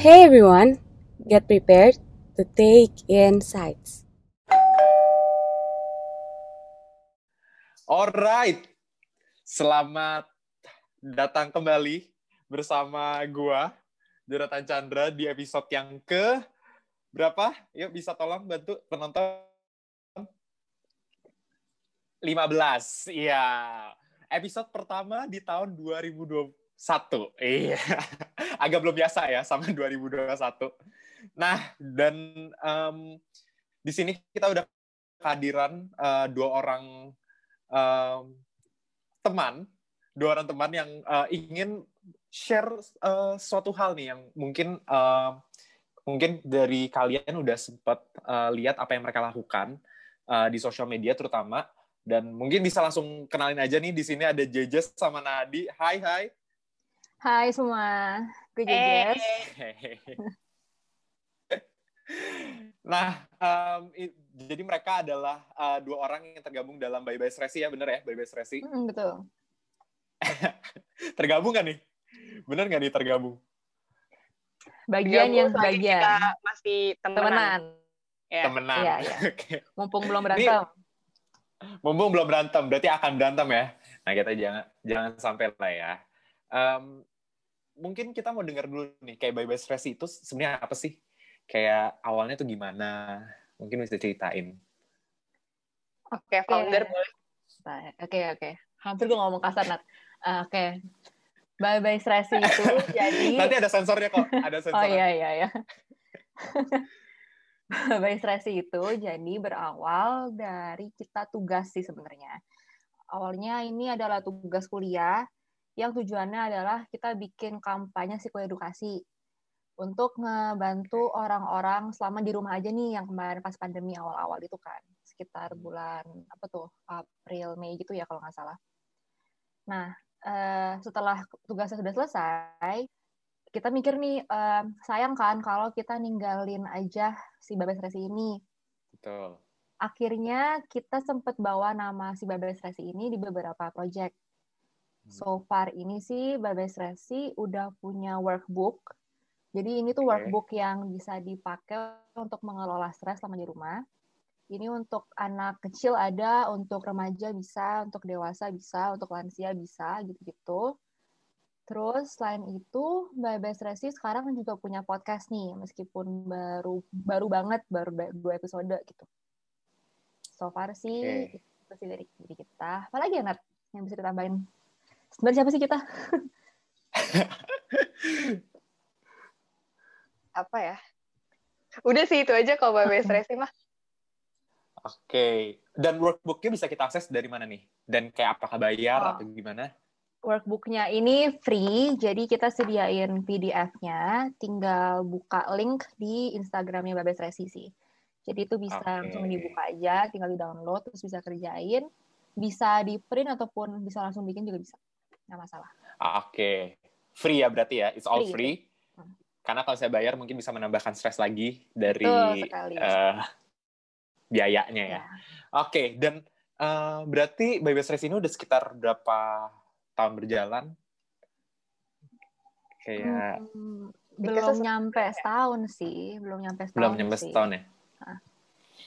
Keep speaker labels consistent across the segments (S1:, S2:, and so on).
S1: Hey everyone, get prepared to take insights.
S2: Alright, selamat datang kembali bersama gua Jonathan Chandra di episode yang ke berapa? Yuk bisa tolong bantu penonton 15. Iya. Episode pertama di tahun 2021. Iya. Agak belum biasa ya sama 2021. Nah, dan um, di sini kita udah kehadiran uh, dua orang um, teman, dua orang teman yang uh, ingin share uh, suatu hal nih yang mungkin uh, mungkin dari kalian udah sempat uh, lihat apa yang mereka lakukan uh, di sosial media terutama dan mungkin bisa langsung kenalin aja nih di sini ada Jejes sama Nadi. Hai hai.
S3: Hai semua, gue Jejes.
S2: nah, um, jadi mereka adalah uh, dua orang yang tergabung dalam Bye Bye Stressy ya, bener ya? Bye Bye Stressy.
S3: Mm, betul.
S2: tergabung kan nih? Bener nggak nih tergabung?
S3: Bagian yang bagian.
S4: Kita masih temenan.
S3: Temenan.
S4: Ya.
S2: Temenan.
S3: Iya, iya.
S2: Oke.
S3: Mumpung belum berantem.
S2: Mumpung belum berantem, berarti akan berantem ya. Nah kita jangan jangan sampai lah ya. Um, mungkin kita mau dengar dulu nih kayak Bye Bye Stress itu sebenarnya apa sih? Kayak awalnya tuh gimana? Mungkin bisa ceritain.
S4: Oke, founder
S3: Oke.
S4: boleh.
S3: Nah, Oke, oke. Hampir gue ngomong kasar, Nat. Ah, Oke. Bye Bye Stressy itu jadi...
S2: Nanti ada sensornya kok, ada
S3: Oh
S2: sensornya.
S3: iya, iya, iya. Bye Bye Stressy itu jadi berawal dari kita tugas sih sebenarnya. Awalnya ini adalah tugas kuliah yang tujuannya adalah kita bikin kampanye psikoedukasi untuk ngebantu orang-orang selama di rumah aja nih yang kemarin pas pandemi awal-awal itu kan sekitar bulan apa tuh April Mei gitu ya kalau nggak salah. Nah eh, setelah tugasnya sudah selesai kita mikir nih eh, sayang kan kalau kita ninggalin aja si Babes Resi ini.
S2: Betul.
S3: Akhirnya kita sempat bawa nama si Babes Resi ini di beberapa project. So far ini sih Babes Resi udah punya workbook. Jadi ini tuh
S2: Oke.
S3: workbook yang bisa dipakai untuk mengelola stres selama di rumah. Ini untuk anak kecil ada, untuk remaja bisa, untuk dewasa bisa, untuk lansia bisa, gitu-gitu. Terus selain itu, Mbak Best Resi sekarang juga punya podcast nih, meskipun baru baru banget, baru dua episode gitu. So far sih,
S2: Oke.
S3: itu sih dari diri kita. Apalagi ya, Nat, yang bisa ditambahin? Sebenarnya siapa sih kita?
S4: Apa ya? Udah sih itu aja kalau Babe Stressy mah.
S2: Oke. Dan workbooknya bisa kita akses dari mana nih? Dan kayak apakah bayar
S3: Oh.
S2: atau gimana?
S3: Workbooknya ini free, jadi kita sediain PDF-nya, tinggal buka link di Instagramnya Babes Resi sih. Jadi itu bisa
S2: Oke.
S3: langsung dibuka aja, tinggal di-download, terus bisa kerjain. Bisa di-print ataupun bisa langsung bikin juga bisa. Nggak masalah.
S2: Oke. Free ya berarti ya? It's all
S3: Free.
S2: free.
S3: Hmm.
S2: Karena kalau saya bayar mungkin bisa menambahkan stres lagi dari eh, biayanya ya.
S3: Ya.
S2: Oke, dan eh, berarti Baby Stress ini udah sekitar berapa tahun berjalan? Kayak
S3: Hmm, belum nyampe setahun sih, belum nyampe setahun
S2: belum nyampe
S3: sih.
S2: setahun ya?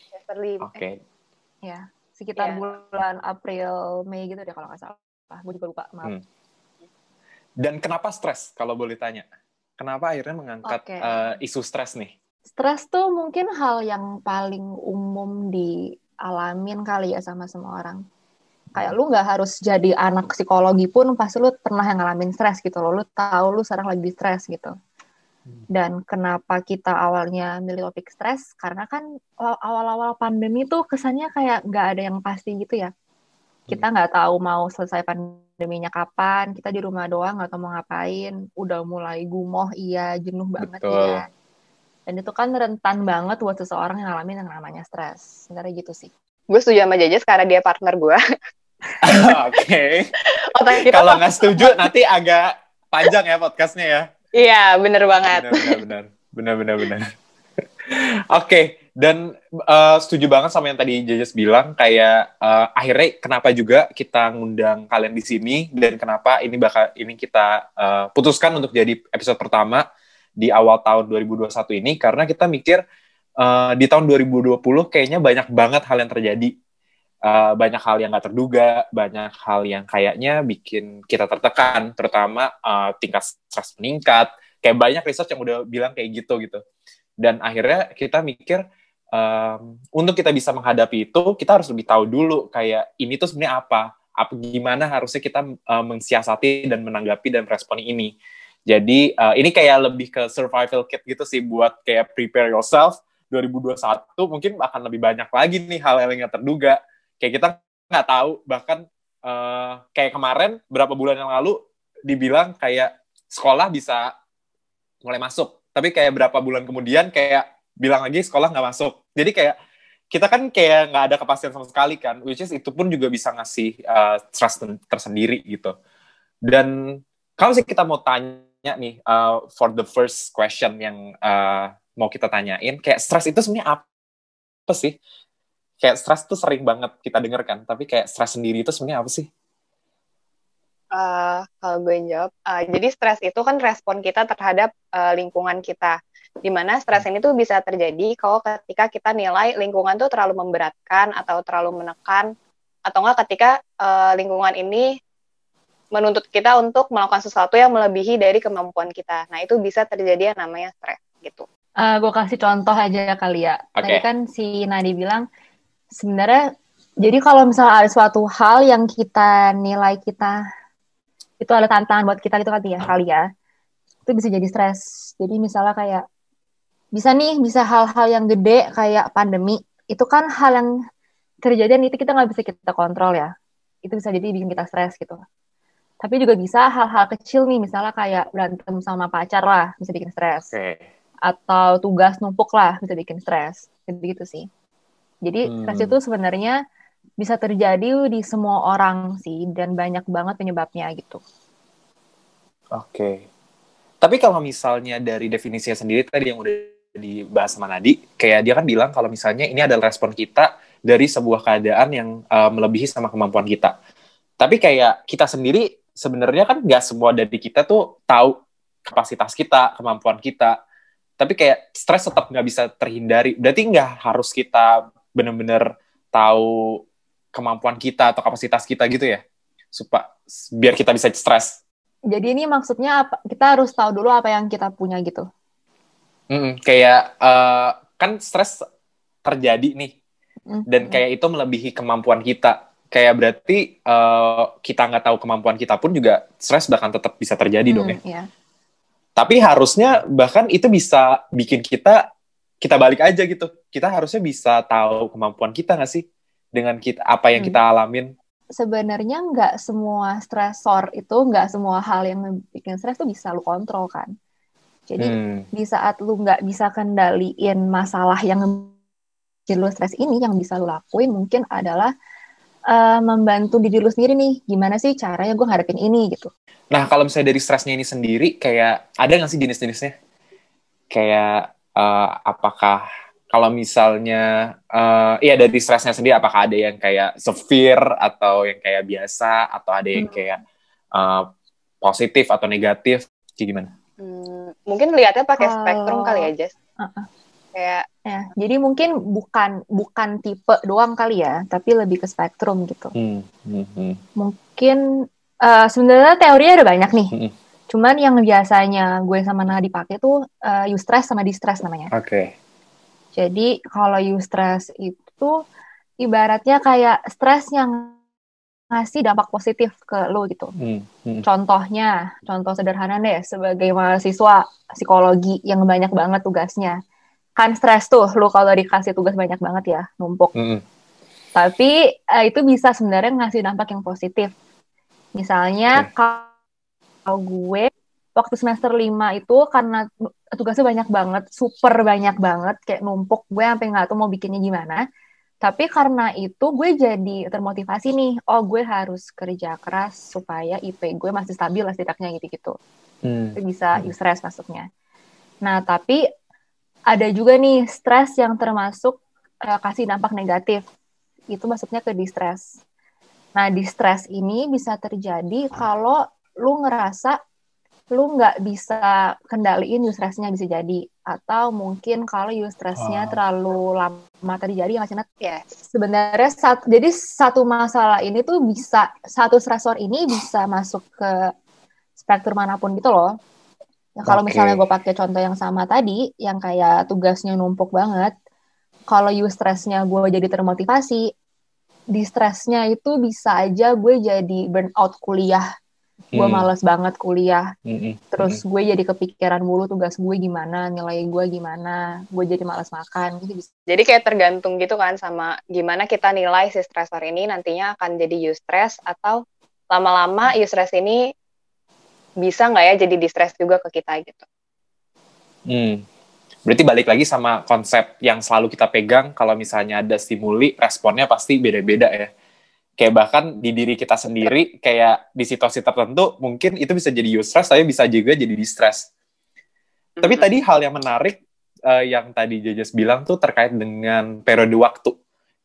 S4: Semester lima.
S2: Oke.
S3: Ya, sekitar
S4: Ya.
S3: bulan April, Mei gitu deh kalau nggak salah. Gue juga lupa, maaf.
S2: Hmm. Dan kenapa stres kalau boleh tanya? Kenapa akhirnya mengangkat
S3: Oke.
S2: eh, isu stres nih?
S3: Stres tuh mungkin hal yang paling umum dialamin kali ya sama semua orang. Kayak lu nggak harus jadi anak psikologi pun pasti lu pernah yang ngalamin stres gitu loh. Lu tahu lu sekarang lagi stres gitu. Dan kenapa kita awalnya milih topik stres? Karena kan awal-awal pandemi tuh kesannya kayak nggak ada yang pasti gitu ya. Kita nggak tahu mau selesai pandeminya kapan. Kita di rumah doang nggak tahu mau ngapain. Udah mulai gumoh iya, jenuh banget
S2: Betul.
S3: iya. Dan itu kan rentan banget buat seseorang yang ngalamin yang namanya stres. Sebenarnya gitu sih.
S4: Gue setuju sama Jajas karena dia partner gue.
S2: Oke. Kalau nggak setuju nanti agak panjang ya podcastnya ya.
S4: Iya, bener banget.
S2: Benar, benar, benar, benar, benar, benar. Oke, dan eh, setuju banget sama yang tadi Jajas bilang kayak eh, akhirnya kenapa juga kita ngundang kalian di sini dan kenapa ini bakal ini kita eh, putuskan untuk jadi episode pertama di awal tahun 2021 ini karena kita mikir uh, di tahun 2020 kayaknya banyak banget hal yang terjadi. Uh, banyak hal yang nggak terduga, banyak hal yang kayaknya bikin kita tertekan, terutama uh, tingkat stres meningkat. Kayak banyak research yang udah bilang kayak gitu gitu. Dan akhirnya kita mikir um, untuk kita bisa menghadapi itu, kita harus lebih tahu dulu kayak ini tuh sebenarnya apa, apa gimana harusnya kita uh, mensiasati dan menanggapi dan meresponi ini. Jadi uh, ini kayak lebih ke survival kit gitu sih buat kayak prepare yourself 2021 mungkin akan lebih banyak lagi nih hal yang terduga. Kayak kita nggak tahu bahkan uh, kayak kemarin berapa bulan yang lalu dibilang kayak sekolah bisa mulai masuk. Tapi kayak berapa bulan kemudian kayak bilang lagi sekolah nggak masuk. Jadi kayak kita kan kayak nggak ada kepastian sama sekali kan, which is itu pun juga bisa ngasih uh, trust tersendiri gitu. Dan kalau sih kita mau tanya nih uh, for the first question yang uh, mau kita tanyain kayak stres itu sebenarnya apa sih kayak stres tuh sering banget kita denger kan tapi kayak stres sendiri itu sebenarnya apa sih
S4: uh, kalau gue jawab uh, jadi stres itu kan respon kita terhadap uh, lingkungan kita di mana stres ini tuh bisa terjadi kalau ketika kita nilai lingkungan tuh terlalu memberatkan atau terlalu menekan atau enggak ketika uh, lingkungan ini menuntut kita untuk melakukan sesuatu yang melebihi dari kemampuan kita. Nah, itu bisa terjadi yang namanya stres gitu.
S3: Uh, eh, gue kasih contoh aja kali ya. Okay. Tadi kan si Nadi bilang sebenarnya jadi kalau misalnya ada suatu hal yang kita nilai kita itu ada tantangan buat kita gitu kan ya kali ya itu bisa jadi stres. Jadi misalnya kayak bisa nih bisa hal-hal yang gede kayak pandemi itu kan hal yang terjadi itu kita nggak bisa kita kontrol ya. Itu bisa jadi bikin kita stres gitu. Tapi juga bisa hal-hal kecil nih misalnya kayak berantem sama pacar lah bisa bikin stres. Okay atau tugas numpuk lah bisa bikin stres gitu sih jadi hmm. stres itu sebenarnya bisa terjadi di semua orang sih dan banyak banget penyebabnya gitu.
S2: Oke. Okay. tapi kalau misalnya dari definisinya sendiri tadi yang udah dibahas sama Nadi kayak dia kan bilang kalau misalnya ini adalah respon kita dari sebuah keadaan yang uh, melebihi sama kemampuan kita. Tapi kayak kita sendiri sebenarnya kan nggak semua dari kita tuh tahu kapasitas kita kemampuan kita. Tapi kayak stres tetap nggak bisa terhindari. Berarti nggak harus kita bener-bener tahu kemampuan kita atau kapasitas kita gitu ya. Supaya biar kita bisa stres.
S3: Jadi ini maksudnya apa kita harus tahu dulu apa yang kita punya gitu.
S2: Mm, kayak uh, kan stres terjadi nih. Mm, dan kayak itu melebihi kemampuan kita. Kayak berarti uh, kita nggak tahu kemampuan kita pun juga stres bahkan tetap bisa terjadi mm, dong ya. yeah tapi harusnya bahkan itu bisa bikin kita kita balik aja gitu. Kita harusnya bisa tahu kemampuan kita nggak sih dengan kita apa yang hmm. kita alamin.
S3: Sebenarnya nggak semua stresor itu nggak semua hal yang bikin stres tuh bisa lu kontrol kan. Jadi hmm. di saat lu nggak bisa kendaliin masalah yang bikin lu stres ini, yang bisa lu lakuin mungkin adalah uh, membantu diri lu sendiri nih. Gimana sih caranya gue ngadepin ini gitu.
S2: Nah, kalau misalnya dari stresnya ini sendiri, kayak ada nggak sih jenis-jenisnya? Kayak uh, apakah kalau misalnya, uh, iya dari stresnya sendiri, apakah ada yang kayak severe atau yang kayak biasa atau ada yang hmm. kayak uh, positif atau negatif? Kayak gimana?
S4: Hmm, mungkin lihatnya pakai uh, spektrum kali ya, Jess. Uh -uh.
S3: Kayak ya, jadi mungkin bukan bukan tipe doang kali ya, tapi lebih ke spektrum gitu. Hmm, hmm, hmm. Mungkin Uh, sebenarnya teorinya ada banyak nih. Mm-hmm. Cuman yang biasanya gue sama Nah dipakai tuh uh, eustress sama distress namanya.
S2: Oke. Okay.
S3: Jadi kalau eustress itu ibaratnya kayak stres yang ngasih dampak positif ke lo gitu. Mm-hmm. Contohnya, contoh sederhana deh, sebagai mahasiswa psikologi yang banyak banget tugasnya. Kan stres tuh, lo kalau dikasih tugas banyak banget ya, numpuk. Mm-hmm. Tapi uh, itu bisa sebenarnya ngasih dampak yang positif Misalnya okay. kalau gue waktu semester 5 itu karena tugasnya banyak banget, super banyak banget, kayak numpuk gue sampai nggak tahu mau bikinnya gimana. Tapi karena itu gue jadi termotivasi nih, oh gue harus kerja keras supaya IP gue masih stabil lah setidaknya gitu-gitu. Hmm. Itu bisa hmm. stress masuknya. Nah, tapi ada juga nih stres yang termasuk uh, kasih dampak negatif. Itu masuknya ke distress. Nah, di stres ini bisa terjadi kalau lu ngerasa lu nggak bisa kendaliin eustressnya bisa jadi atau mungkin kalau eustressnya
S2: Oh.
S3: terlalu lama terjadi nggak sih Nat?
S4: Yes.
S3: sebenarnya sat- jadi satu masalah ini tuh bisa satu stresor ini bisa masuk ke spektrum mana pun gitu loh. Ya, kalau
S2: Oke.
S3: misalnya gue pakai contoh yang sama tadi, yang kayak tugasnya numpuk banget, kalau eustressnya gue jadi termotivasi, di stresnya itu bisa aja gue jadi burnout kuliah, gue
S2: Hmm.
S3: males banget kuliah,
S2: Mm-mm.
S3: terus gue jadi kepikiran mulu tugas gue gimana, nilai gue gimana, gue jadi males makan, gitu bisa.
S4: Jadi kayak tergantung gitu kan sama gimana kita nilai si stresor ini nantinya akan jadi eustress atau lama-lama eustress ini bisa nggak ya jadi distress juga ke kita gitu.
S2: Hmm. Berarti balik lagi sama konsep yang selalu kita pegang, kalau misalnya ada stimuli, responnya pasti beda-beda ya. Kayak bahkan di diri kita sendiri, kayak di situasi tertentu, mungkin itu bisa jadi eustress, tapi bisa juga jadi distress. Tapi
S4: Mhm.
S2: tadi hal yang menarik, eh, yang tadi Jejes bilang tuh terkait dengan periode waktu.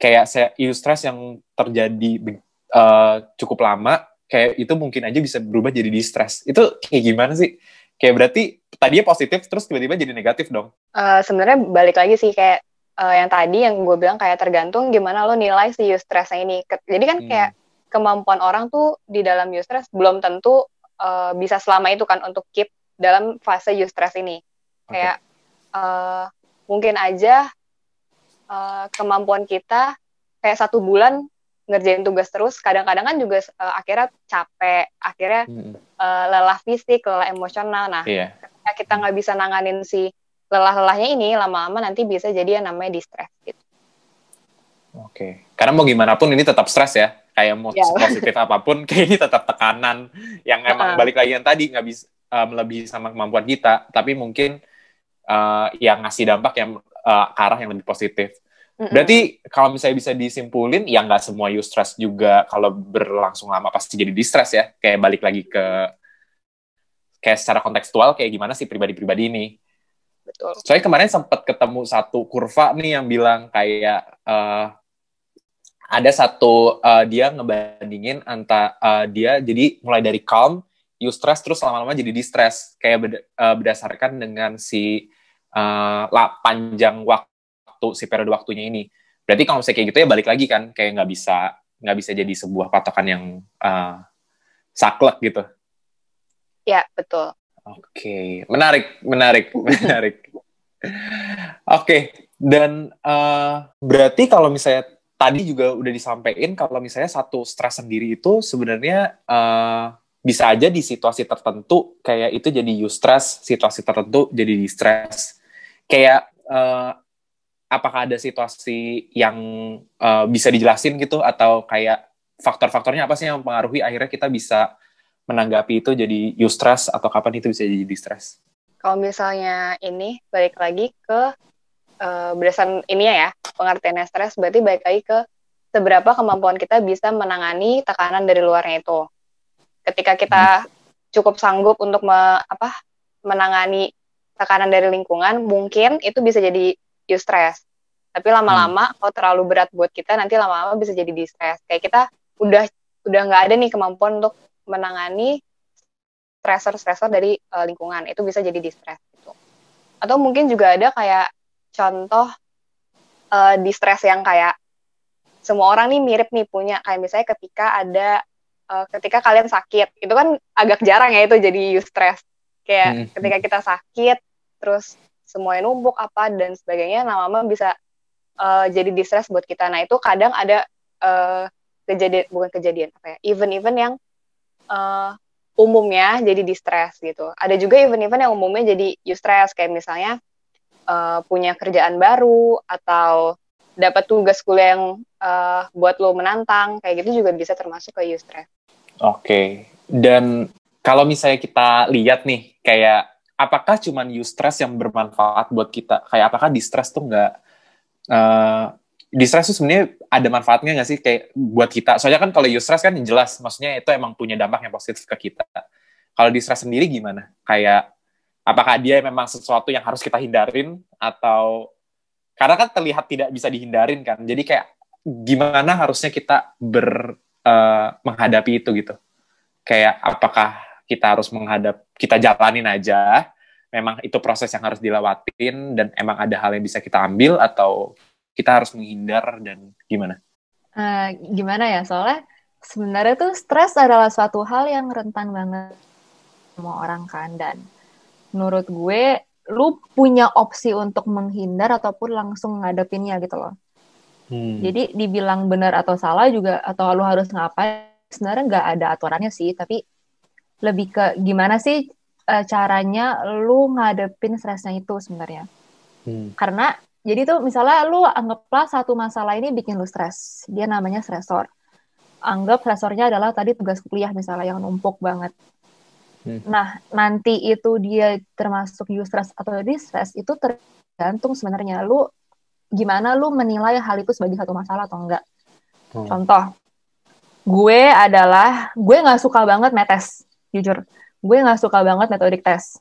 S2: Kayak saya eustress yang terjadi eh, cukup lama, kayak itu mungkin aja bisa berubah jadi distress. Itu kayak gimana sih? Kayak berarti tadinya positif, terus tiba-tiba jadi negatif dong.
S4: Eh, sebenarnya balik lagi sih kayak eh, yang tadi yang gue bilang kayak tergantung gimana lo nilai si eustressnya ini. Jadi kan
S2: Hmm.
S4: kayak kemampuan orang tuh di dalam eustress belum tentu eh, bisa selama itu kan untuk keep dalam fase eustress ini.
S2: Oke.
S4: Kayak eh, mungkin aja eh, kemampuan kita kayak satu bulan ngerjain tugas terus, kadang-kadang kan juga eh, akhirnya capek, akhirnya
S2: Mm-mm.
S4: eh, lelah fisik, lelah emosional. Nah,
S2: Iya.
S4: ketika kita nggak bisa nanganin si lelah-lelahnya ini lama-lama nanti bisa jadi yang namanya distress gitu.
S2: Oke. Karena mau gimana pun ini tetap stres ya. Kayak mau
S4: Ya.
S2: positif apa pun, kayak ini tetap tekanan yang emang balik lagi yang tadi nggak bisa eh, melebihi sama kemampuan kita, tapi mungkin eh, yang ngasih dampak yang ke arah yang lebih positif.
S4: Mm-mm.
S2: Berarti kalau misalnya bisa disimpulin, ya nggak semua eustress juga kalau berlangsung lama pasti jadi distress ya. Kayak balik lagi ke kayak secara kontekstual kayak gimana sih pribadi-pribadi ini.
S4: Betul.
S2: Soalnya kemarin sempat ketemu satu kurva nih yang bilang kayak eh, ada satu eh, dia ngebandingin antara dia jadi mulai dari calm, eustress terus lama-lama jadi distress kayak beda- eh, berdasarkan dengan si eh, la- panjang waktu si periode waktunya ini. Berarti kalau misalnya kayak gitu ya balik lagi kan kayak nggak bisa nggak bisa jadi sebuah patokan yang eh, saklek gitu.
S4: Ya betul.
S2: Oke, menarik, menarik, menarik. Oke, dan eh, berarti kalau misalnya tadi juga udah disampaikan kalau misalnya satu stres sendiri itu sebenarnya eh, bisa aja di situasi tertentu kayak itu jadi eustress, situasi tertentu jadi distress. Kayak eh, apakah ada situasi yang eh, bisa dijelasin gitu atau kayak faktor-faktornya apa sih yang mempengaruhi akhirnya kita bisa menanggapi itu jadi eustress atau kapan itu bisa jadi distress?
S4: Kalau misalnya ini balik lagi ke eh, berdasarkan ini ya pengertiannya stres berarti balik lagi ke seberapa kemampuan kita bisa menangani tekanan dari luarnya itu. Ketika kita cukup sanggup untuk me- apa menangani tekanan dari lingkungan, mungkin itu bisa jadi eustress. Tapi lama-lama kalau terlalu berat buat kita nanti lama-lama bisa jadi distress. Kayak kita udah udah nggak ada nih kemampuan untuk menangani stressor-stressor dari eh, lingkungan. Itu bisa jadi distress gitu. Atau mungkin juga ada kayak contoh eh, distress yang kayak semua orang nih mirip nih punya kayak misalnya ketika ada eh, ketika kalian sakit itu kan agak jarang ya itu jadi eustress kayak
S2: Hmm.
S4: ketika kita sakit terus semuanya numpuk apa dan sebagainya lama-lama bisa eh, jadi distress buat kita nah itu kadang ada eh, kejadian bukan kejadian apa ya event-event yang eh, umumnya jadi distress gitu. Ada juga event-event yang umumnya jadi eustress kayak misalnya eh, punya kerjaan baru atau dapat tugas kuliah yang eh, buat lo menantang kayak gitu juga bisa termasuk ke eustress
S2: Oke, dan kalau misalnya kita lihat nih, kayak apakah cuman eustress yang bermanfaat buat kita? Kayak apakah distress tuh nggak, eh distress tuh sebenarnya ada manfaatnya nggak sih kayak buat kita? Soalnya kan kalau eustress kan jelas, maksudnya itu emang punya dampak yang positif ke kita. Kalau distress sendiri gimana? Kayak apakah dia memang sesuatu yang harus kita hindarin atau karena kan terlihat tidak bisa dihindarin kan? Jadi kayak gimana harusnya kita ber eh, menghadapi itu gitu? Kayak apakah kita harus menghadap kita jalanin aja memang itu proses yang harus dilewatin dan emang ada hal yang bisa kita ambil atau kita harus menghindar dan gimana?
S3: Uh, gimana ya soalnya sebenarnya tuh stres adalah suatu hal yang rentan banget semua orang kan dan menurut gue lu punya opsi untuk menghindar ataupun langsung ngadepinnya gitu loh. Hmm. Jadi dibilang benar atau salah juga atau lu harus ngapain sebenarnya nggak ada aturannya sih tapi lebih ke gimana sih uh, caranya lu ngadepin stresnya itu sebenarnya. Hmm. Karena jadi tuh misalnya lu anggaplah satu masalah ini bikin lu stres, dia namanya stresor. Anggap stresornya adalah tadi tugas kuliah misalnya yang numpuk banget. Hmm. Nah, nanti itu dia termasuk eustress atau distress itu tergantung sebenarnya lu gimana lu menilai hal itu sebagai satu masalah atau enggak. Hmm. Contoh, gue adalah gue nggak suka banget metes, jujur gue nggak suka banget metodik tes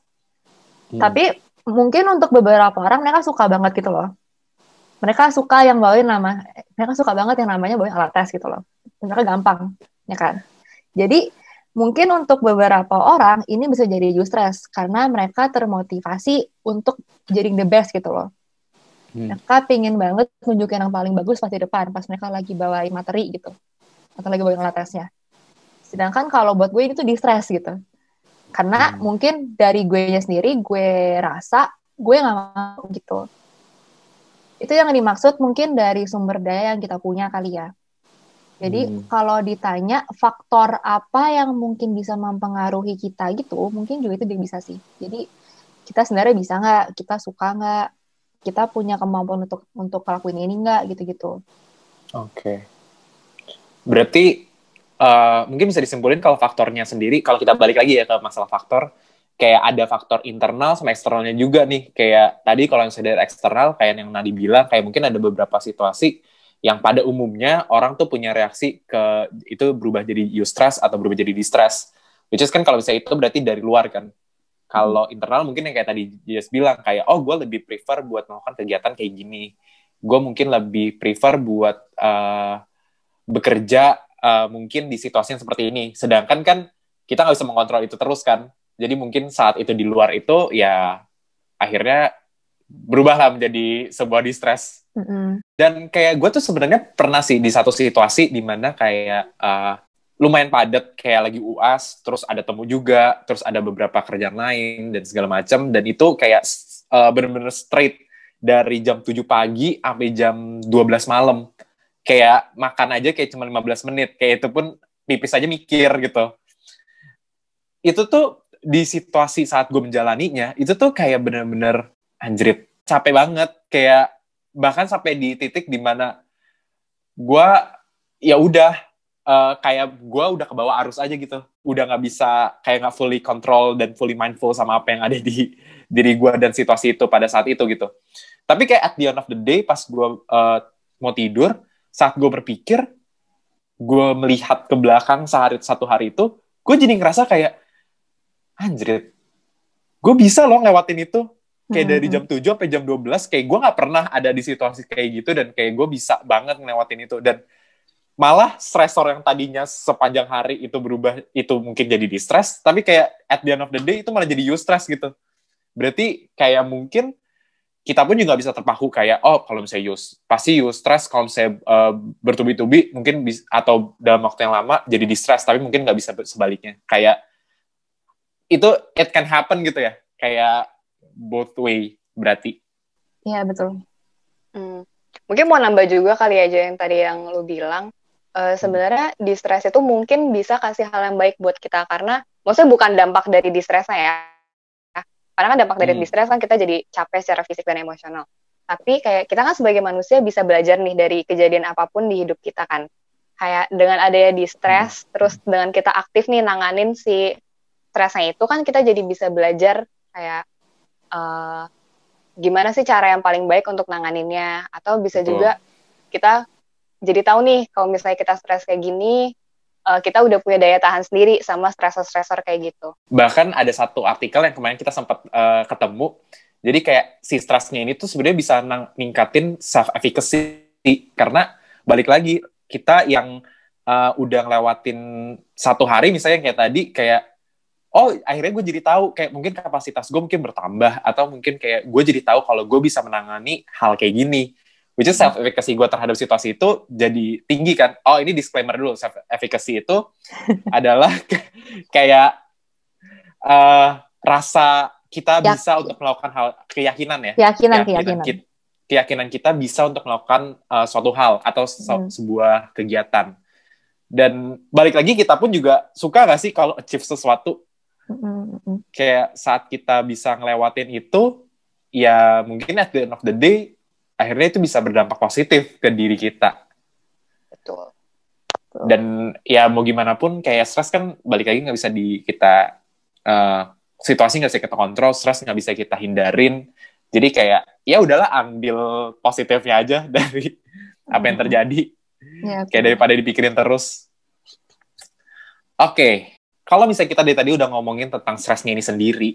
S3: hmm. tapi mungkin untuk beberapa orang mereka suka banget gitu loh mereka suka yang bawain nama mereka suka banget yang namanya bawain alat tes gitu loh. Mereka gampang ya kan? Jadi mungkin untuk beberapa orang ini bisa jadi stress karena mereka termotivasi untuk jadi the best gitu loh. Hmm. mereka pingin banget nunjukin yang paling bagus pas di depan pas mereka lagi bawain materi gitu atau lagi bawain alat tesnya. Sedangkan kalau buat gue itu di stress gitu. Karena hmm. mungkin dari gue nya sendiri gue rasa gue nggak mau gitu itu yang dimaksud mungkin dari sumber daya yang kita punya kali ya. Jadi hmm. kalau ditanya faktor apa yang mungkin bisa mempengaruhi kita gitu mungkin juga itu dia bisa sih. Jadi kita sebenarnya bisa nggak? Kita suka nggak? Kita punya kemampuan untuk untuk ngelakuin ini nggak? Gitu-gitu.
S2: Oke. Okay. berarti uh, mungkin bisa disimpulin kalau faktornya sendiri kalau kita balik lagi ya ke masalah faktor kayak ada faktor internal sama eksternalnya juga nih kayak tadi kalau yang dari eksternal kayak yang Nadi bilang kayak mungkin ada beberapa situasi yang pada umumnya orang tuh punya reaksi ke itu berubah jadi eustress atau berubah jadi distress which is kan kalau bisa itu berarti dari luar kan kalau hmm. internal mungkin yang kayak tadi Jess bilang kayak oh gue lebih prefer buat melakukan kegiatan kayak gini gue mungkin lebih prefer buat uh, bekerja uh, mungkin di situasi yang seperti ini. Sedangkan kan kita nggak bisa mengontrol itu terus kan. Jadi mungkin saat itu di luar itu ya akhirnya berubahlah menjadi sebuah distress. Mm-hmm. Dan kayak gue tuh sebenarnya pernah sih di satu situasi di mana kayak uh, lumayan padat kayak lagi uas, terus ada temu juga, terus ada beberapa kerjaan lain dan segala macam. Dan itu kayak uh, bener-bener straight dari jam 7 pagi sampai jam 12 malam kayak makan aja kayak cuma 15 menit kayak itu pun pipis aja mikir gitu itu tuh di situasi saat gue menjalaninya itu tuh kayak bener-bener anjrit capek banget. Kayak bahkan sampai di titik di mana gue ya udah uh, kayak gue udah ke bawah arus aja gitu. Udah nggak bisa kayak nggak fully control dan fully mindful sama apa yang ada di diri gue dan situasi itu pada saat itu gitu. Tapi kayak at the end of the day pas gue uh, mau tidur saat gue berpikir gue melihat ke belakang sehari satu hari itu gue jadi ngerasa kayak anjir gue bisa loh ngelewatin itu. Kayak hmm. dari jam 7 sampai jam 12 kayak gue nggak pernah ada di situasi kayak gitu dan kayak gue bisa banget ngelewatin itu. Dan malah stresor yang tadinya sepanjang hari itu berubah itu mungkin jadi di stress tapi kayak at the end of the day itu malah jadi eustress gitu. Berarti kayak mungkin kita pun juga bisa terpaku kayak oh kalau misalnya use pasti use stress kalau misalnya uh, bertubi-tubi mungkin bis, atau dalam waktu yang lama jadi distress tapi mungkin nggak bisa sebaliknya. Kayak itu it can happen gitu ya kayak both way berarti
S3: iya betul
S4: hmm. mungkin mau nambah juga kali aja yang tadi yang lu bilang uh, sebenarnya hmm. distress itu mungkin bisa kasih hal yang baik buat kita karena maksudnya bukan dampak dari distressnya ya karena kan dampak dari hmm. distress kan kita jadi capek secara fisik dan emosional. Tapi kayak kita kan sebagai manusia bisa belajar nih dari kejadian apa pun di hidup kita kan. Kayak dengan adanya distress, hmm. terus dengan kita aktif nih nanganin si stresnya itu kan kita jadi bisa belajar kayak uh, gimana sih cara yang paling baik untuk nanganinnya atau bisa Betul. juga kita jadi tahu nih kalau misalnya kita stres kayak gini uh, kita udah punya daya tahan sendiri sama stresor-stresor kayak gitu.
S2: Bahkan ada satu artikel yang kemarin kita sempat uh, ketemu, jadi kayak si stresnya ini tuh sebenarnya bisa ningkatin self efficacy karena balik lagi kita yang uh, udah ngelewatin satu hari misalnya kayak tadi kayak oh akhirnya gue jadi tahu kayak mungkin kapasitas gue mungkin bertambah atau mungkin kayak gue jadi tahu kalau gue bisa menangani hal kayak gini which is self efficacy gue terhadap situasi itu jadi tinggi kan oh ini disclaimer dulu self efficacy itu adalah kayak uh, rasa kita
S3: Yakin.
S2: bisa untuk melakukan hal keyakinan ya
S3: Keyakinan, keyakinan.
S2: kita, keyakinan kita bisa untuk melakukan uh, suatu hal atau se-
S3: Hmm.
S2: sebuah kegiatan dan balik lagi kita pun juga suka gak sih kalau achieve sesuatu
S3: Mm, mm, mm.
S2: kayak saat kita bisa ngelewatin itu ya mungkin at the end of the day akhirnya itu bisa berdampak positif ke diri kita.
S4: Betul.
S2: dan ya mau gimana pun kayak stres kan balik lagi nggak bisa di kita eh, situasi nggak bisa kita kontrol stres nggak bisa kita hindarin. Jadi kayak ya udahlah ambil positifnya aja dari apa yang terjadi.
S3: Ya,
S2: kayak daripada dipikirin terus. Oke kalau misalnya kita dari tadi udah ngomongin tentang stresnya ini sendiri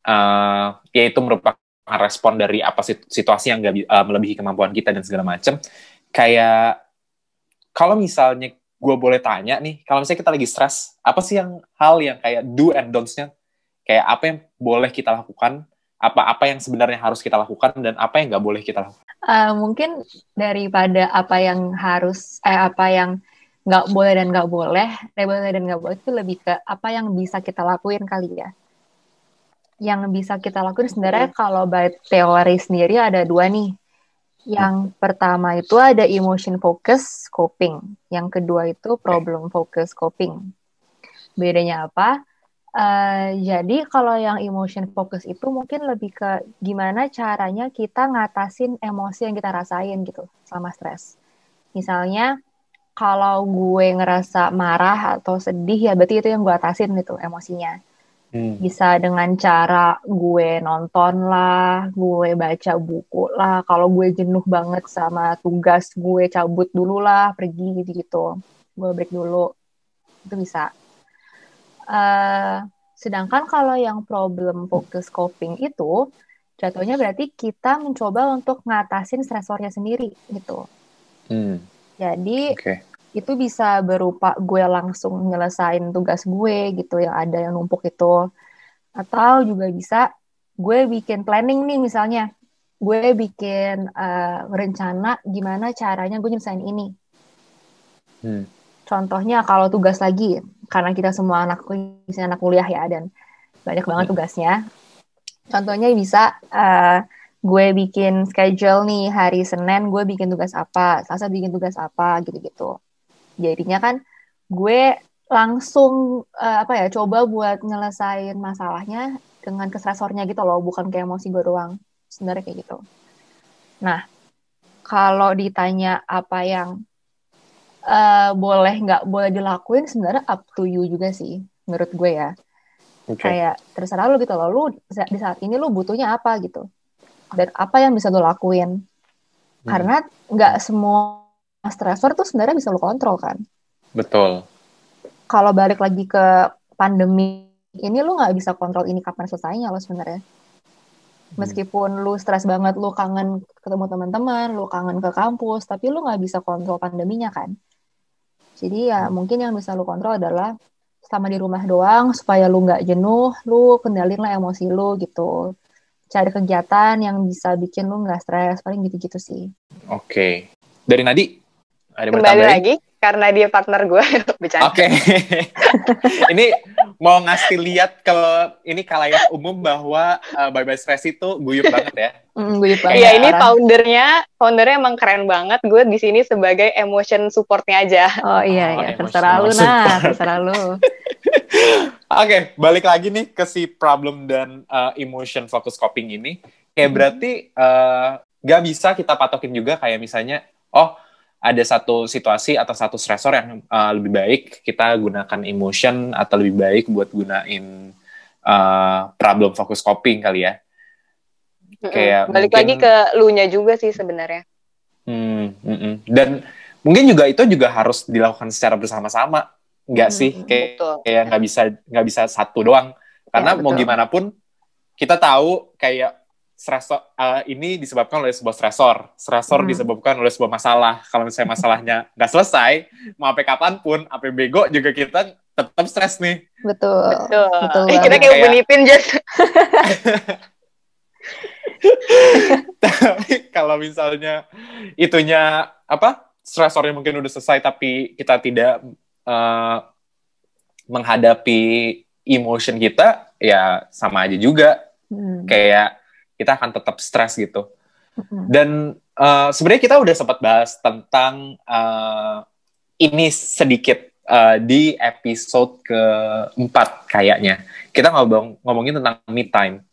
S2: eh yaitu merupakan respon dari apa sit- situasi yang nggak bi- eh, melebihi kemampuan kita dan segala macam kayak kalau misalnya gue boleh tanya nih kalau misalnya kita lagi stres apa sih yang hal yang kayak do and don'ts-nya? Kayak apa yang boleh kita lakukan? Apa-apa yang sebenarnya harus kita lakukan dan apa yang nggak boleh kita lakukan?
S3: Eh, mungkin daripada apa yang harus eh apa yang nggak boleh dan nggak boleh, eh, boleh dan nggak boleh itu lebih ke apa yang bisa kita lakuin kali ya. Yang bisa kita lakuin sebenarnya kalau by teori sendiri ada dua nih. Yang pertama itu ada emotion focus coping, yang kedua itu problem focus coping. Bedanya apa? Eh, jadi kalau yang emotion focus itu mungkin lebih ke gimana caranya kita ngatasin emosi yang kita rasain gitu selama stres. Misalnya kalau gue ngerasa marah atau sedih ya berarti itu yang gue atasin gitu emosinya.
S2: Hmm.
S3: Bisa dengan cara gue nonton lah, gue baca buku lah. Kalau gue jenuh banget sama tugas gue cabut dulu lah, pergi gitu-gitu. Gue break dulu. Itu bisa. Eh, sedangkan kalau yang problem focus coping itu jatuhnya berarti kita mencoba untuk ngatasin stresornya sendiri gitu.
S2: Hmm.
S3: Jadi
S2: Oke.
S3: itu bisa berupa gue langsung nyelesain tugas gue gitu yang ada yang numpuk itu atau juga bisa gue bikin planning nih misalnya gue bikin eh, rencana gimana caranya gue nyelesain ini
S2: Hmm.
S3: contohnya kalau tugas lagi karena kita semua anak misalnya anak kuliah ya dan banyak banget
S2: Hmm.
S3: tugasnya contohnya bisa eh, gue bikin schedule nih hari Senin gue bikin tugas apa Selasa bikin tugas apa gitu-gitu. Jadinya kan gue langsung eh, apa ya coba buat nyelesain masalahnya dengan kesesornya gitu loh bukan kayak emosi gue doang sebenarnya kayak gitu. Nah kalau ditanya apa yang eh, boleh nggak boleh dilakuin sebenarnya up to you juga sih menurut gue ya.
S2: Oke.
S3: kayak terserah lu gitu loh lu di saat ini lu butuhnya apa gitu dan apa yang bisa lu lakuin?
S2: Hmm.
S3: karena nggak semua stressor tuh sebenarnya bisa lu kontrol kan?
S2: Betul.
S3: kalau balik lagi ke pandemi ini lu nggak bisa kontrol ini kapan selesainya lo sebenarnya. Meskipun lu stres banget lu kangen ketemu teman-teman lu kangen ke kampus tapi lu nggak bisa kontrol pandeminya kan? Jadi ya mungkin yang bisa lu kontrol adalah selama di rumah doang supaya lu nggak jenuh lu kendalin lah emosi lu gitu cari kegiatan yang bisa bikin lu nggak stres paling gitu-gitu sih
S2: Oke. Dari Nadi? Ada
S4: Kembali
S2: bertambahin?
S4: lagi karena dia partner gue bercanda.
S2: Oke. ini mau ngasih lihat ke ini kalayak umum bahwa uh, Bye Bye Stress itu guyup banget ya.
S3: mm, gue banget
S4: Iya ini foundernya, foundernya emang keren banget. Gue di sini sebagai emotion supportnya aja.
S3: oh iya
S2: Oh,
S3: iya
S2: emotional
S3: terserah lu nah terserah lu
S2: Oke, balik lagi nih ke si problem dan uh, emotion focus coping ini. Kayak
S3: Hmm.
S2: berarti uh, gak bisa kita patokin juga kayak misalnya, oh ada satu situasi atau satu stressor yang uh, lebih baik kita gunakan emotion atau lebih baik buat gunain uh, problem focus coping kali ya. Kayak
S4: Balik
S2: mungkin-
S4: lagi ke lu-nya juga sih sebenarnya.
S2: Hmm, mm-mm. Dan mungkin juga itu juga harus dilakukan secara bersama-sama, nggak sih? Kayak
S4: Betul.
S2: kayak nggak bisa nggak bisa satu doang. Karena
S3: Ya,
S2: mau gimana pun kita tahu kayak stresor uh, ini disebabkan oleh sebuah stresor. Stresor
S3: Hmm.
S2: disebabkan oleh sebuah masalah. Kalau misalnya masalahnya nggak selesai, mau sampai kapan pun, sampai bego juga kita tetap stres nih.
S3: Betul.
S4: Betul.
S3: Betul
S4: Eh, kita kayak
S2: Kayak-
S4: Upin Ipin, Jess.
S2: Tapi kalau misalnya itunya apa stresornya mungkin udah selesai tapi kita tidak eh, menghadapi emotion kita ya sama aja juga
S3: Hmm.
S2: kayak kita akan tetap stres gitu. Dan eh, sebenarnya kita udah sempat bahas tentang eh, ini sedikit eh, di episode keempat kayaknya. Kita ngomong ngomongin tentang me time.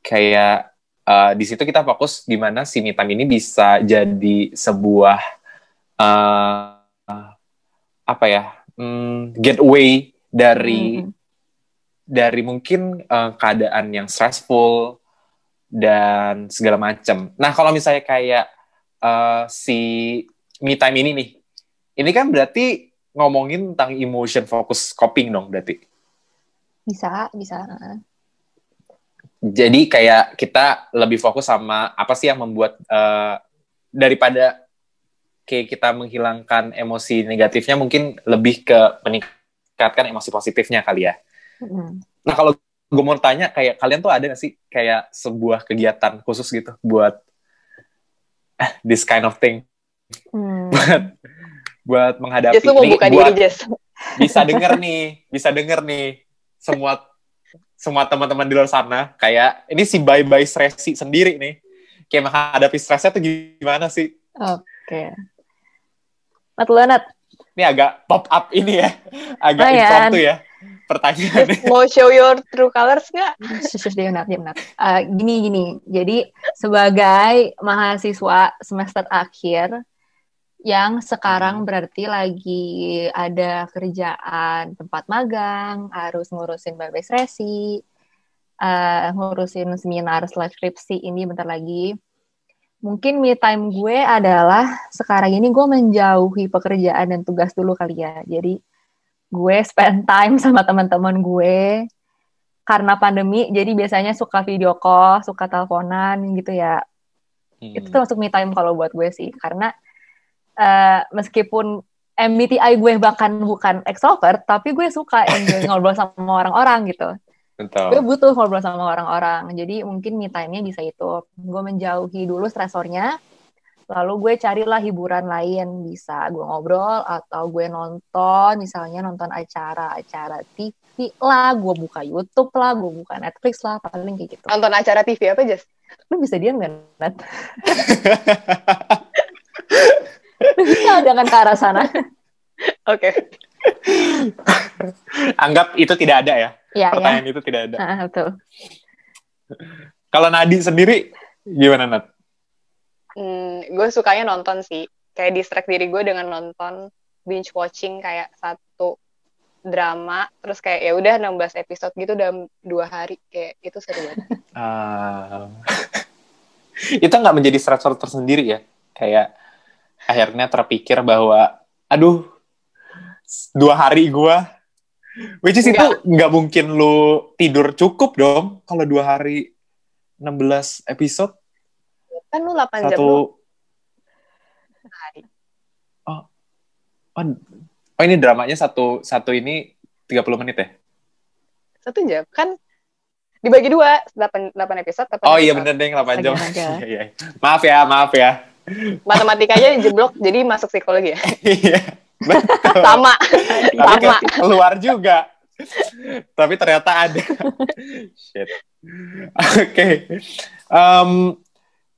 S2: Kayak eh, di situ kita fokus gimana si me time ini bisa jadi sebuah eh, apa ya hmm, getaway dari
S3: Hmm.
S2: dari mungkin eh, keadaan yang stressful dan segala macam. Nah, kalau misalnya kayak eh, si me time ini nih, ini kan berarti ngomongin tentang emotion focus coping dong berarti.
S3: Bisa, bisa.
S2: Jadi kayak kita lebih fokus sama apa sih yang membuat eh, daripada kayak kita menghilangkan emosi negatifnya mungkin lebih ke meningkatkan emosi positifnya kali ya.
S3: Hmm.
S2: Nah kalau gue mau tanya kayak kalian tuh ada gak sih kayak sebuah kegiatan khusus gitu buat eh, this kind of thing
S3: Hmm.
S2: buat buat menghadapi ini
S4: buka
S2: buat
S4: diri, Jess.
S2: bisa denger nih bisa denger nih semua semua teman-teman di luar sana kayak ini si bye bye stresi sendiri nih kayak menghadapi stresnya tuh gimana sih
S3: Oke. Nat lu, Nat.
S2: ini agak pop up ini ya agak
S3: Lumayan.
S2: impromptu ya pertanyaannya
S4: Jess, mau show your true colors nggak?
S3: Shush, dia Nat, dia. Eh, gini, gini. Jadi, sebagai mahasiswa semester akhir, yang sekarang berarti lagi ada kerjaan tempat magang, harus ngurusin babes resi, eh, ngurusin seminar slash skripsi ini bentar lagi. Mungkin me time gue adalah sekarang ini gue menjauhi pekerjaan dan tugas dulu kali ya. Jadi gue spend time sama teman-teman gue karena pandemi jadi biasanya suka video call, suka teleponan gitu ya.
S2: Hmm.
S3: Itu termasuk me time kalau buat gue sih karena eh, meskipun MBTI gue bahkan bukan extrovert tapi gue suka enjoy ngobrol sama orang-orang gitu.
S2: Betul.
S3: Gue butuh ngobrol sama orang-orang. Jadi mungkin me time-nya bisa itu. Gue menjauhi dulu stresornya, lalu gue carilah hiburan lain. Bisa gue ngobrol atau gue nonton, misalnya nonton acara-acara TV lah, gue buka YouTube lah, gue buka Netflix lah, paling kayak gitu.
S4: Nonton acara TV apa, Jess?
S3: Lu bisa diam nggak, Nat? Lu bisa jangan ke arah sana.
S4: Oke.
S2: Anggap itu tidak ada ya.
S3: Ya, ya.
S2: Pertanyaan itu tidak ada.
S3: Ah, betul.
S2: Kalau Nadi sendiri gimana Nat?
S4: Hmm, gue sukanya nonton sih. Kayak distract diri gue dengan nonton binge watching kayak satu drama terus kayak ya udah 16 episode gitu dalam dua hari kayak itu seru banget.
S2: Ah. itu nggak menjadi stressor tersendiri ya? Kayak akhirnya terpikir bahwa, aduh, dua hari gua, which is itu nggak mungkin lu tidur cukup dong kalau dua hari 16 episode
S4: Kan lu 8 jam
S2: satu.
S4: lu hari.
S2: Oh, oh, oh ini dramanya satu satu ini 30 menit ya?
S4: Satu jam kan dibagi dua 8, 8 episode 8
S2: Oh iya
S4: episode.
S2: bener deh 8 jam. Iya, iya. Maaf ya, maaf ya.
S4: matematikanya jeblok jadi masuk psikologi ya
S2: Iya. betul.
S4: sama
S2: Tapi
S4: sama
S2: ke- keluar juga. Tapi ternyata ada. Shit. Oke. Em,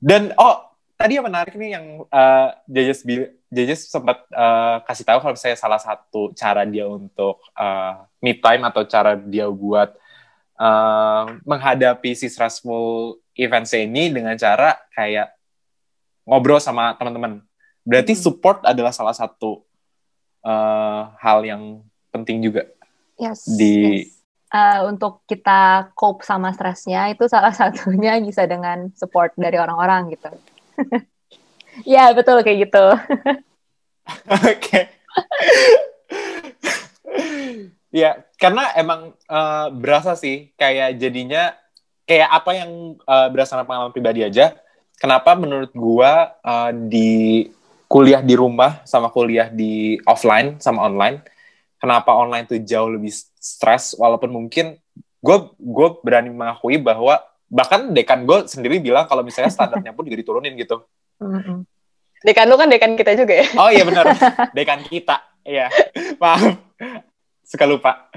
S2: dan oh tadi yang menarik nih yang uh, Jajas bil- Jajas sempat eh, kasih tahu kalau saya salah satu cara dia untuk eh, me time atau cara dia buat eh, menghadapi si stressful events ini dengan cara kayak ngobrol sama teman-teman. Berarti
S3: Hmm.
S2: support adalah salah satu eh, hal yang penting juga.
S3: Yes.
S2: Di-
S3: yes. Eh, untuk kita cope sama stresnya itu salah satunya bisa dengan support dari orang-orang gitu. ya betul kayak gitu.
S2: Oke. ya, karena emang eh, berasa sih kayak jadinya kayak apa yang uh, berdasarkan pengalaman pribadi aja, kenapa menurut gua uh, di kuliah di rumah sama kuliah di offline sama online, kenapa online tuh jauh lebih stres walaupun mungkin gue gue berani mengakui bahwa bahkan dekan gue sendiri bilang kalau misalnya standarnya pun juga diturunin gitu.
S4: Dekan lu kan dekan kita juga ya?
S2: Oh iya benar, dekan kita. Iya, maaf, suka lupa.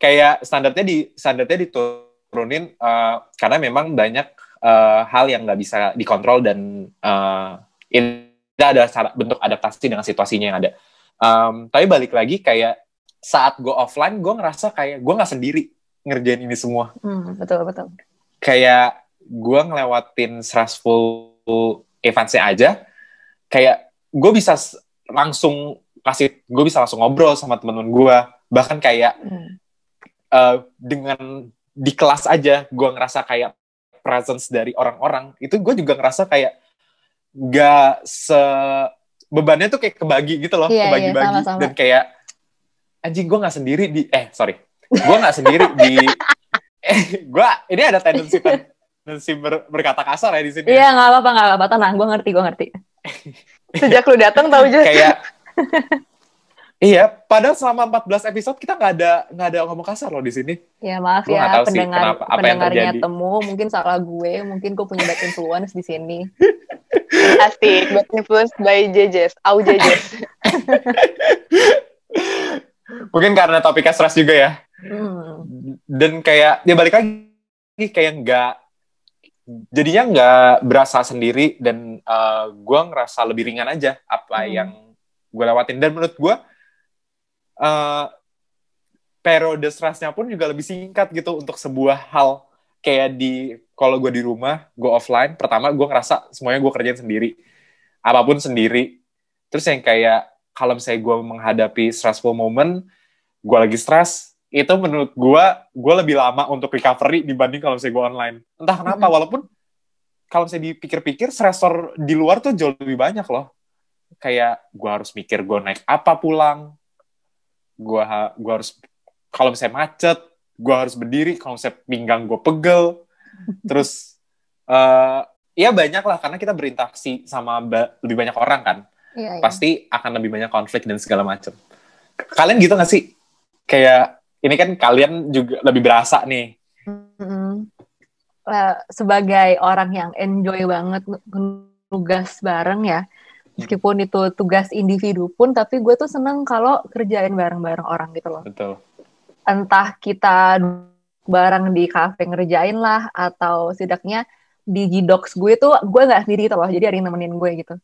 S2: Kayak standarnya di standarnya diturunin uh, karena memang banyak uh, hal yang nggak bisa dikontrol dan uh, ini ada cara, bentuk adaptasi dengan situasinya yang ada. Um, tapi balik lagi kayak saat gue offline, gue ngerasa kayak gue nggak sendiri ngerjain ini semua.
S3: Hmm, betul betul.
S2: Kayak gue ngelewatin stressful eventsnya aja, kayak gue bisa langsung kasih, gue bisa langsung ngobrol sama teman-teman gue, bahkan kayak hmm. uh, dengan di kelas aja gue ngerasa kayak presence dari orang-orang itu gue juga ngerasa kayak gak se bebannya tuh kayak kebagi gitu loh,
S3: iya,
S2: kebagi-bagi
S3: iya,
S2: dan kayak anjing gue nggak sendiri di eh sorry gue nggak sendiri di eh gue ini ada tendensi tendensi ber, berkata kasar ya di sini.
S3: Iya nggak apa-apa nggak apa-apa tenang gue ngerti gue ngerti.
S4: Sejak lu datang tahu juga.
S2: Kayak Iya, padahal selama 14 episode kita nggak ada nggak ada ngomong kasar loh di sini.
S3: Ya maaf
S2: Gua
S3: ya
S2: sih
S3: pendengar
S2: kenapa, apa
S3: pendengarnya temu mungkin salah gue, mungkin gue punya bad influence di sini.
S4: Asik, bad influence by Jejes, au Jejes.
S2: mungkin karena topiknya stres juga ya.
S3: Hmm.
S2: Dan kayak dia ya balik lagi kayak nggak jadinya nggak berasa sendiri dan uh, gue ngerasa lebih ringan aja apa hmm. yang gue lewatin dan menurut gue uh, periode stresnya pun juga lebih singkat gitu untuk sebuah hal. Kayak di kalau gue di rumah gue offline pertama gue ngerasa semuanya gue kerjain sendiri. Apa pun sendiri. Terus yang kayak kalau misalnya gue menghadapi stressful moment gue lagi stres itu menurut gue gue lebih lama untuk recovery dibanding kalau misalnya gue online. Entah kenapa mm -hmm. walaupun kalau misalnya dipikir-pikir stressor di luar tuh jauh lebih banyak loh. Kayak gue harus mikir gue naik apa pulang gue ha gue harus kalau misalnya macet gue harus berdiri kalau misalnya pinggang gue pegel terus uh, ya banyak lah karena kita berinteraksi sama lebih banyak orang kan
S3: iya, iya.
S2: pasti akan lebih banyak konflik dan segala macam kalian gitu gak sih kayak ini kan kalian juga lebih berasa nih.
S3: Mm-hmm. sebagai orang yang enjoy banget tugas bareng ya, meskipun itu tugas individu pun, tapi gue tuh seneng kalau kerjain bareng-bareng orang gitu loh.
S2: Betul.
S3: Entah kita bareng di kafe ngerjain lah, atau setidaknya di G-Docs gue tuh gue nggak sendiri gitu loh, jadi ada yang nemenin gue gitu.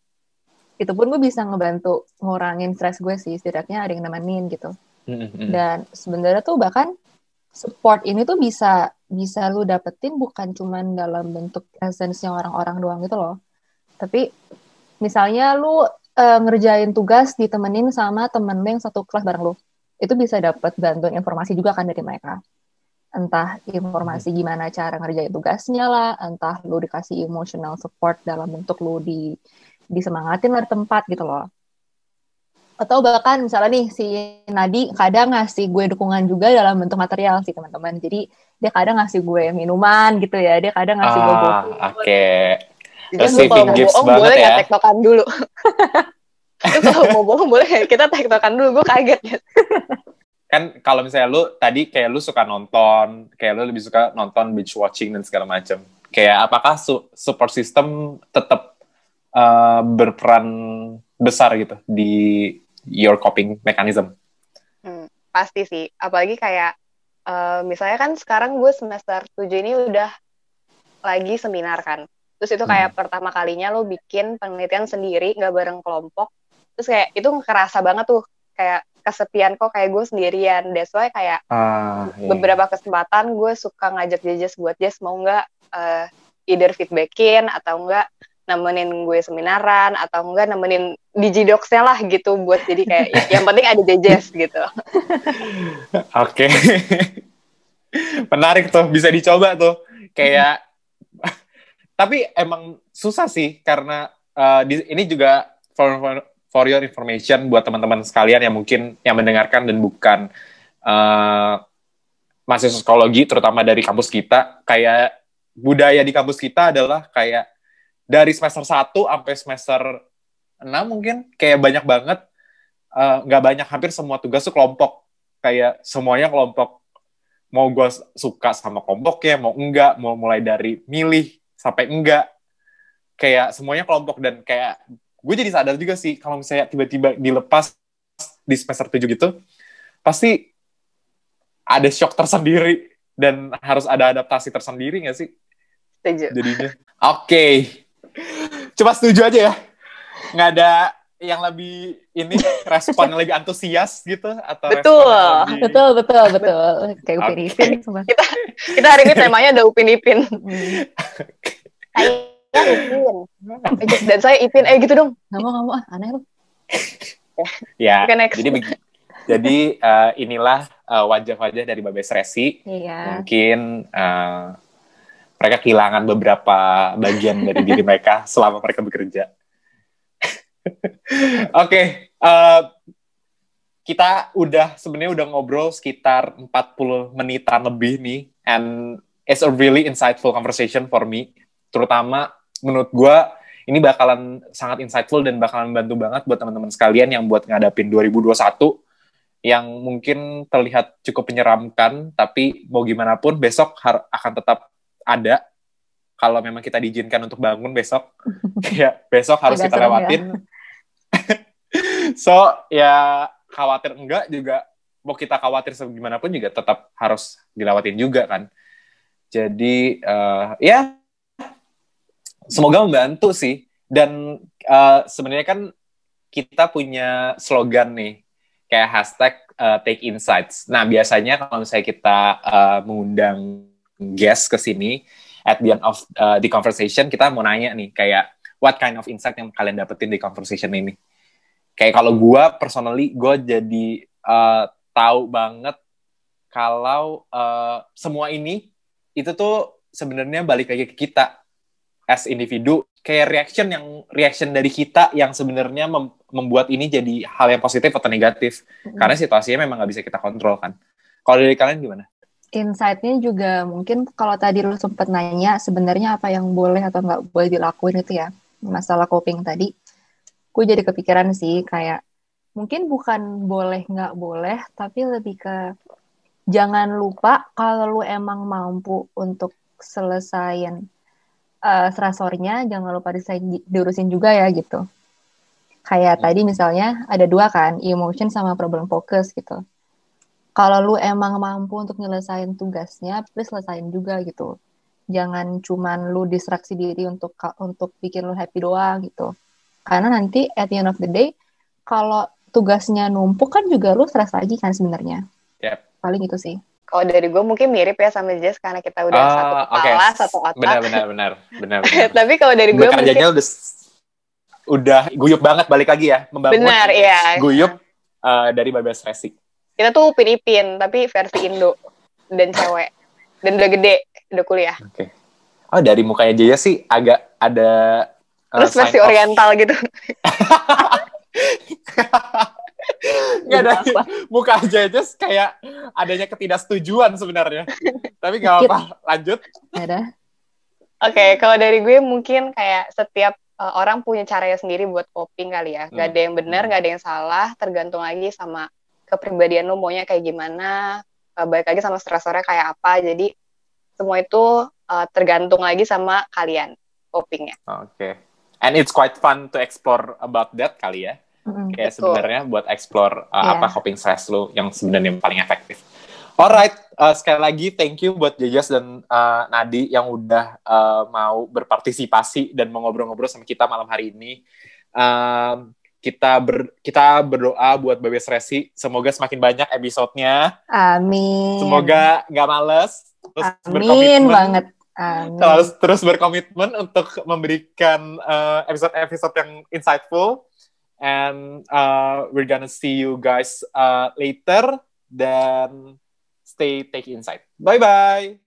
S3: Itu pun gue bisa ngebantu ngurangin stres gue sih, setidaknya ada yang nemenin gitu. Dan sebenarnya tuh bahkan support ini tuh bisa bisa lu dapetin bukan cuman dalam bentuk presence orang-orang doang gitu loh. Tapi misalnya lu uh, ngerjain tugas ditemenin sama temen lu yang satu kelas bareng lu. Itu bisa dapat bantuan informasi juga kan dari mereka. Entah informasi gimana cara ngerjain tugasnya lah, entah lu dikasih emotional support dalam bentuk lu di disemangatin dari tempat gitu loh atau bahkan misalnya nih si Nadi kadang ngasih gue dukungan juga dalam bentuk material sih teman-teman jadi dia kadang ngasih gue minuman gitu ya dia kadang ngasih
S2: ah,
S3: gue
S2: oke okay.
S4: Receiving gifts banget boleh ya. tektokan dulu? Kalau mau bohong boleh kita tektokan dulu gue kaget. Ya
S2: kan kalau misalnya lu tadi kayak lu suka nonton kayak lu lebih suka nonton binge watching dan segala macam kayak apakah su support system tetap uh, berperan besar gitu di your coping mechanism?
S4: Hmm, pasti sih, apalagi kayak uh, misalnya kan sekarang gue semester 7 ini udah lagi seminar kan. Terus itu kayak hmm. pertama kalinya lo bikin penelitian sendiri, nggak bareng kelompok. Terus kayak itu kerasa banget tuh, kayak kesepian kok kayak gue sendirian. That's why kayak
S2: ah, iya.
S4: beberapa kesempatan gue suka ngajak Jejes buat Jes mau nggak uh, either feedbackin atau enggak nemenin gue seminaran atau enggak nemenin digidoksnya lah gitu buat jadi kayak yang penting ada jejes gitu.
S2: Oke. Menarik tuh, bisa dicoba tuh. Kayak tapi emang susah sih karena uh, di, ini juga for, for, for your information buat teman-teman sekalian yang mungkin yang mendengarkan dan bukan uh, mahasiswa psikologi terutama dari kampus kita. Kayak budaya di kampus kita adalah kayak dari semester 1 sampai semester 6 mungkin kayak banyak banget eh, nggak uh, banyak hampir semua tugas tuh kelompok. Kayak semuanya kelompok. Mau gue suka sama kelompoknya mau enggak mau mulai dari milih sampai enggak kayak semuanya kelompok dan kayak gue jadi sadar juga sih kalau misalnya tiba-tiba dilepas di semester 7 gitu pasti ada shock tersendiri dan harus ada adaptasi tersendiri gak sih?
S4: Setuju.
S2: Jadinya. Oke. Okay. Cuma setuju aja ya. Nggak ada yang lebih ini respon yang lebih antusias gitu atau
S4: betul
S3: lebih... betul betul betul kayak Upin okay. Ipin
S4: kita kita hari ini temanya ada Upin Ipin saya Upin dan saya Ipin eh gitu dong
S3: nggak mau nggak mau ah aneh lu
S2: ya okay, jadi jadi uh, inilah uh, wajah-wajah dari Babes Resi. Iya. Mungkin uh, mereka kehilangan beberapa bagian dari diri mereka selama mereka bekerja. Oke, okay, uh, kita udah sebenarnya udah ngobrol sekitar 40 menitan lebih nih, and it's a really insightful conversation for me. Terutama menurut gue ini bakalan sangat insightful dan bakalan bantu banget buat teman-teman sekalian yang buat ngadapin 2021 yang mungkin terlihat cukup menyeramkan, tapi mau gimana pun besok akan tetap ada kalau memang kita diizinkan untuk bangun besok. ya besok harus Agak kita ya. lewatin. Ya. so ya khawatir enggak juga mau kita khawatir segimana pun juga tetap harus dilewatin juga kan. Jadi uh, ya semoga membantu sih. Dan uh, sebenarnya kan kita punya slogan nih kayak hashtag uh, take insights. Nah, biasanya kalau misalnya kita uh, mengundang guest ke sini, at the end of uh, the conversation, kita mau nanya nih, kayak what kind of insight yang kalian dapetin di conversation ini? Kayak kalau gue, personally, gue jadi uh, tahu banget kalau uh, semua ini, itu tuh sebenarnya balik lagi ke kita as individu. Kayak reaction yang reaction dari kita yang sebenarnya mem membuat ini jadi hal yang positif atau negatif. Mm. karena situasinya memang nggak bisa kita kontrol kan. Kalau dari kalian gimana?
S3: Insightnya juga mungkin kalau tadi lu sempat nanya sebenarnya apa yang boleh atau nggak boleh dilakuin itu ya masalah coping tadi gue jadi kepikiran sih kayak mungkin bukan boleh nggak boleh tapi lebih ke jangan lupa kalau lu emang mampu untuk selesaiin uh, stresornya jangan lupa diurusin juga ya gitu. Kayak hmm. tadi misalnya ada dua kan, emotion sama problem focus gitu. Kalau lu emang mampu untuk nyelesain tugasnya, please selesain juga gitu. Jangan cuman lu distraksi diri untuk untuk bikin lu happy doang gitu. Karena nanti at the end of the day, kalau tugasnya numpuk kan juga lu stres lagi kan sebenarnya.
S2: Yep.
S3: Paling itu sih.
S4: Kalau dari gue mungkin mirip ya sama Jess karena kita udah oh, satu kepala, okay. satu otak.
S2: Benar, benar, benar, benar.
S4: benar. Tapi kalau dari gue
S2: mungkin udah udah guyup banget balik lagi ya membangun
S4: benar, iya.
S2: guyup uh, dari Babes Racing.
S4: Kita tuh Upin Ipin tapi versi Indo dan cewek dan udah gede udah kuliah.
S2: Oke. Okay. Oh dari mukanya Jaya sih agak ada
S4: uh, terus versi oriental gitu.
S2: Nggak ada muka aja aja kayak adanya ketidaksetujuan sebenarnya. Tapi nggak apa, lanjut.
S3: Ada.
S4: Oke, okay, kalau dari gue mungkin kayak setiap uh, orang punya caranya sendiri buat coping kali ya. Gak ada yang benar, hmm. gak ada yang salah, tergantung lagi sama kepribadian lo maunya kayak gimana, uh, baik lagi sama stresornya kayak apa. Jadi semua itu uh, tergantung lagi sama kalian copingnya.
S2: Oke. Okay. And it's quite fun to explore about that kali ya. Mm, kayak sebenarnya buat explore uh, yeah. apa coping stress lo yang sebenarnya paling efektif. Alright, uh, sekali lagi thank you buat Jejas dan uh, Nadi yang udah uh, mau berpartisipasi dan mengobrol-ngobrol sama kita malam hari ini. Um, kita ber, kita berdoa buat Babes Resi semoga semakin banyak episodenya.
S3: Amin.
S2: Semoga nggak males.
S3: Terus Amin banget. Amin.
S2: Terus terus berkomitmen untuk memberikan episode-episode uh, yang insightful and uh, we're gonna see you guys uh, later. Then stay take insight. Bye bye.